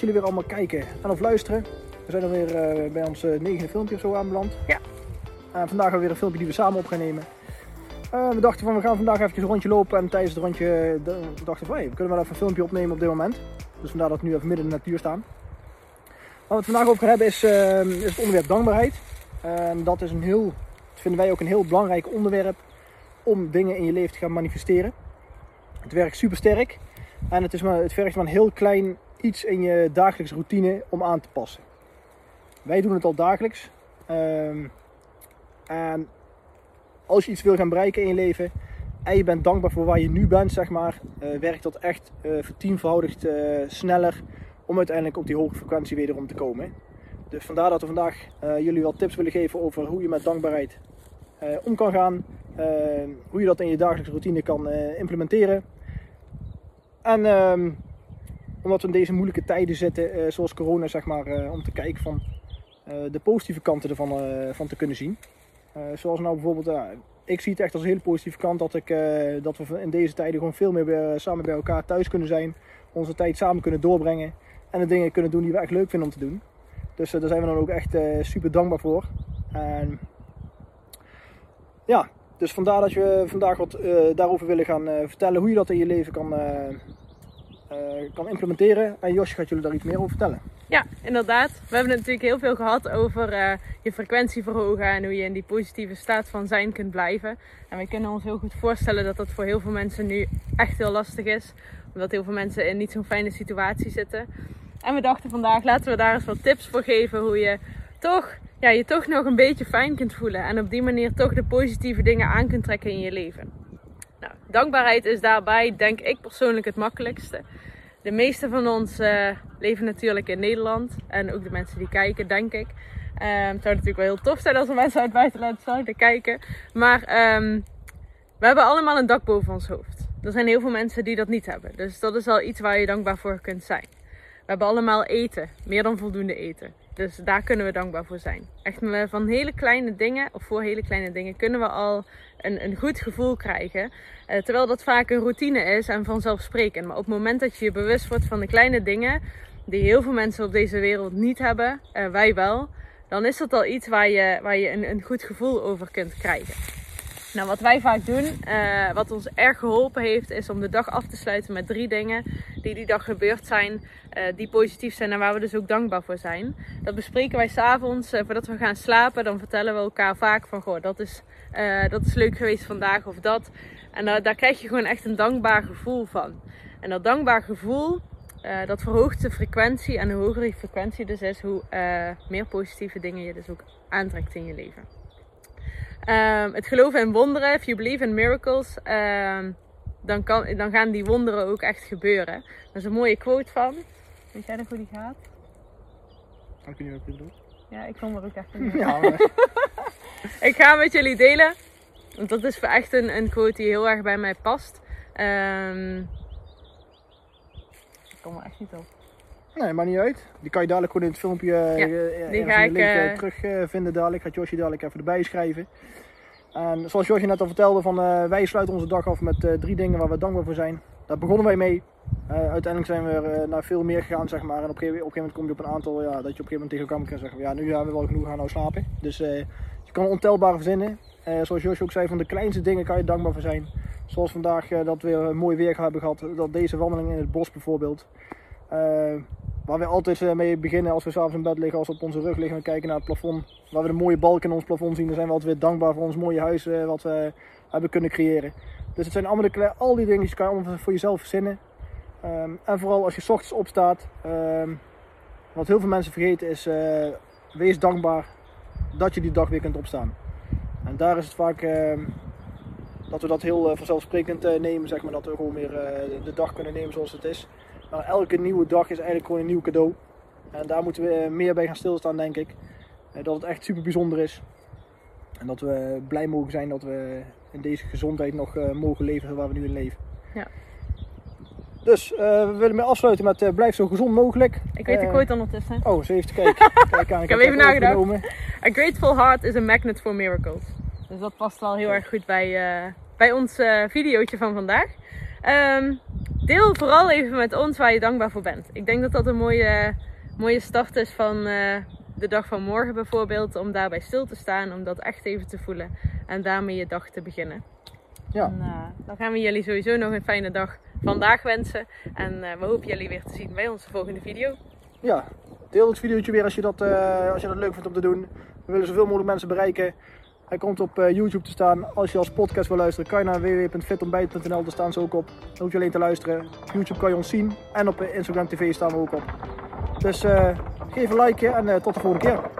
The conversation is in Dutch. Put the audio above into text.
dat jullie weer allemaal kijken en of luisteren. We zijn er weer eh, bij ons uh, negende filmpje of zo aanbeland. Ja. En vandaag hebben we weer een filmpje die we samen op gaan nemen. Eh, we dachten van we gaan vandaag even een rondje lopen en tijdens het rondje we dachten van hey, we kunnen wel even een filmpje opnemen op dit moment. Dus vandaar dat we nu even midden in de natuur staan. Waar we het vandaag over gaan hebben is, is het onderwerp dankbaarheid. Dat is een heel, dat vinden wij ook een heel belangrijk onderwerp om dingen in je leven te gaan manifesteren. Het werkt super sterk en het, is maar, het vergt maar een heel klein iets in je dagelijkse routine om aan te passen. Wij doen het al dagelijks. Ehm, en als je iets wil gaan bereiken in je leven en je bent dankbaar voor waar je nu bent, zeg maar, uh, werkt dat echt uh, vertienvoudigd uh, sneller om uiteindelijk op die hoge frequentie wederom te komen. Dus vandaar dat we vandaag jullie wat tips willen geven over hoe je met dankbaarheid om kan gaan, hoe je dat in je dagelijkse routine kan implementeren. En ehm, omdat we in deze moeilijke tijden zitten, zoals corona, zeg maar, om te kijken van de positieve kanten ervan van te kunnen zien. zoals nou bijvoorbeeld, ik zie het echt als een hele positieve kant dat, ik, dat we in deze tijden gewoon veel meer samen bij elkaar thuis kunnen zijn. Onze tijd samen kunnen doorbrengen. En de dingen kunnen doen die we echt leuk vinden om te doen. Dus daar zijn we dan ook echt super dankbaar voor. En ja, dus vandaar dat we vandaag wat daarover willen gaan vertellen. Hoe je dat in je leven kan, kan implementeren. En Josje gaat jullie daar iets meer over vertellen. Ja, inderdaad. We hebben natuurlijk heel veel gehad over uh, je frequentie verhogen en hoe je in die positieve staat van zijn kunt blijven. En we kunnen ons heel goed voorstellen dat dat voor heel veel mensen nu echt heel lastig is. Omdat heel veel mensen in niet zo'n fijne situatie zitten. En we dachten vandaag, laten we daar eens wat tips voor geven hoe je toch, ja, je toch nog een beetje fijn kunt voelen. En op die manier toch de positieve dingen aan kunt trekken in je leven. Nou, dankbaarheid is daarbij, denk ik persoonlijk, het makkelijkste. De meeste van ons uh, leven natuurlijk in Nederland. En ook de mensen die kijken, denk ik. Um, het zou natuurlijk wel heel tof zijn als er mensen uit buitenland zouden kijken. Maar um, we hebben allemaal een dak boven ons hoofd. Er zijn heel veel mensen die dat niet hebben. Dus dat is al iets waar je dankbaar voor kunt zijn. We hebben allemaal eten. Meer dan voldoende eten. Dus daar kunnen we dankbaar voor zijn. Echt van hele kleine dingen, of voor hele kleine dingen, kunnen we al een, een goed gevoel krijgen. Uh, terwijl dat vaak een routine is en vanzelfsprekend. Maar op het moment dat je je bewust wordt van de kleine dingen, die heel veel mensen op deze wereld niet hebben, uh, wij wel, dan is dat al iets waar je, waar je een, een goed gevoel over kunt krijgen. Nou, wat wij vaak doen, uh, wat ons erg geholpen heeft, is om de dag af te sluiten met drie dingen die die dag gebeurd zijn, uh, die positief zijn en waar we dus ook dankbaar voor zijn. Dat bespreken wij s'avonds uh, voordat we gaan slapen. Dan vertellen we elkaar vaak van, goh, dat is, dat is leuk geweest vandaag of dat. En daar krijg je gewoon echt een dankbaar gevoel van. En dat dankbaar gevoel, dat verhoogt de frequentie. En hoe hoger die frequentie dus is, hoe meer positieve dingen je dus ook aantrekt in je leven. Um, het geloven in wonderen, if you believe in miracles, um, dan, kan, dan gaan die wonderen ook echt gebeuren. Dat is een mooie quote van. Weet jij nog hoe die gaat? Ik weet niet wat je bedoelt. Ja, ik kom er ook echt in. Ja, ik ga met jullie delen. Want dat is echt een, een quote die heel erg bij mij past. Um... Ik kom er echt niet op. Nee, maar niet uit. Die kan je dadelijk gewoon in het filmpje ja, uh, die ga ik, link, uh, terugvinden dadelijk. Gaat Josje dadelijk even erbij schrijven. En zoals Josje net al vertelde, van, wij sluiten onze dag af met drie dingen waar we dankbaar voor zijn. Daar begonnen wij mee. uiteindelijk zijn we er naar veel meer gegaan, zeg maar. En op een gegeven, moment kom je op een aantal, ja, dat je op een gegeven moment tegen elkaar kan zeggen, ja, nu hebben we wel genoeg, gaan nou slapen. Dus je kan ontelbaar verzinnen. zoals Josje ook zei, van de kleinste dingen kan je dankbaar voor zijn. Zoals vandaag dat we een mooi weer hebben gehad. Dat deze wandeling in het bos bijvoorbeeld. Waar we altijd eh, mee beginnen als we s'avonds in bed liggen, als we op onze rug liggen en kijken naar het plafond. Waar we de mooie balk in ons plafond zien, dan zijn we altijd weer dankbaar voor ons mooie huis eh, wat we hebben kunnen creëren. Dus het zijn allemaal de, al die dingen die kan je allemaal voor jezelf verzinnen. Um, en vooral als je s ochtends opstaat, um, wat heel veel mensen vergeten is, uh, wees dankbaar dat je die dag weer kunt opstaan. En daar is het vaak uh, dat we dat heel uh, vanzelfsprekend nemen, zeg maar, dat we gewoon weer de dag kunnen nemen zoals het is. Maar elke nieuwe dag is eigenlijk gewoon een nieuw cadeau. En daar moeten we eh, meer bij gaan stilstaan, denk ik. Eh, dat het echt super bijzonder is. En dat we blij mogen zijn dat we in deze gezondheid nog eh, mogen leven waar we nu in leven. Ja. Dus uh, we willen mee afsluiten met uh, blijf zo gezond mogelijk. Ik weet de quote ondertussen. Oh, ze heeft te kijken. Kijk aan, ik, ik heb even nagedacht. A grateful heart is a magnet for miracles. Dus dat past wel heel erg goed bij, uh, bij ons videootje van vandaag. Um, deel vooral even met ons waar je dankbaar voor bent. Ik denk dat dat een mooie, mooie start is van eh, de dag van morgen bijvoorbeeld. Om daarbij stil te staan, om dat echt even te voelen. En daarmee je dag te beginnen. Ja. En, uh, dan gaan we jullie sowieso nog een fijne dag vandaag wensen. En uh, we hopen jullie weer te zien bij onze volgende video. Ja, deel het videootje weer als je dat, uh, als je dat leuk vindt om te doen. We willen zoveel mogelijk mensen bereiken. Hij komt op YouTube te staan. Als je als podcast wil luisteren, kan je naar www.fitontbijt.nl. Daar staan ze ook op. Dan hoef je alleen te luisteren. YouTube kan je ons zien. En op Instagram TV staan we ook op. Dus geef een like en tot de volgende keer.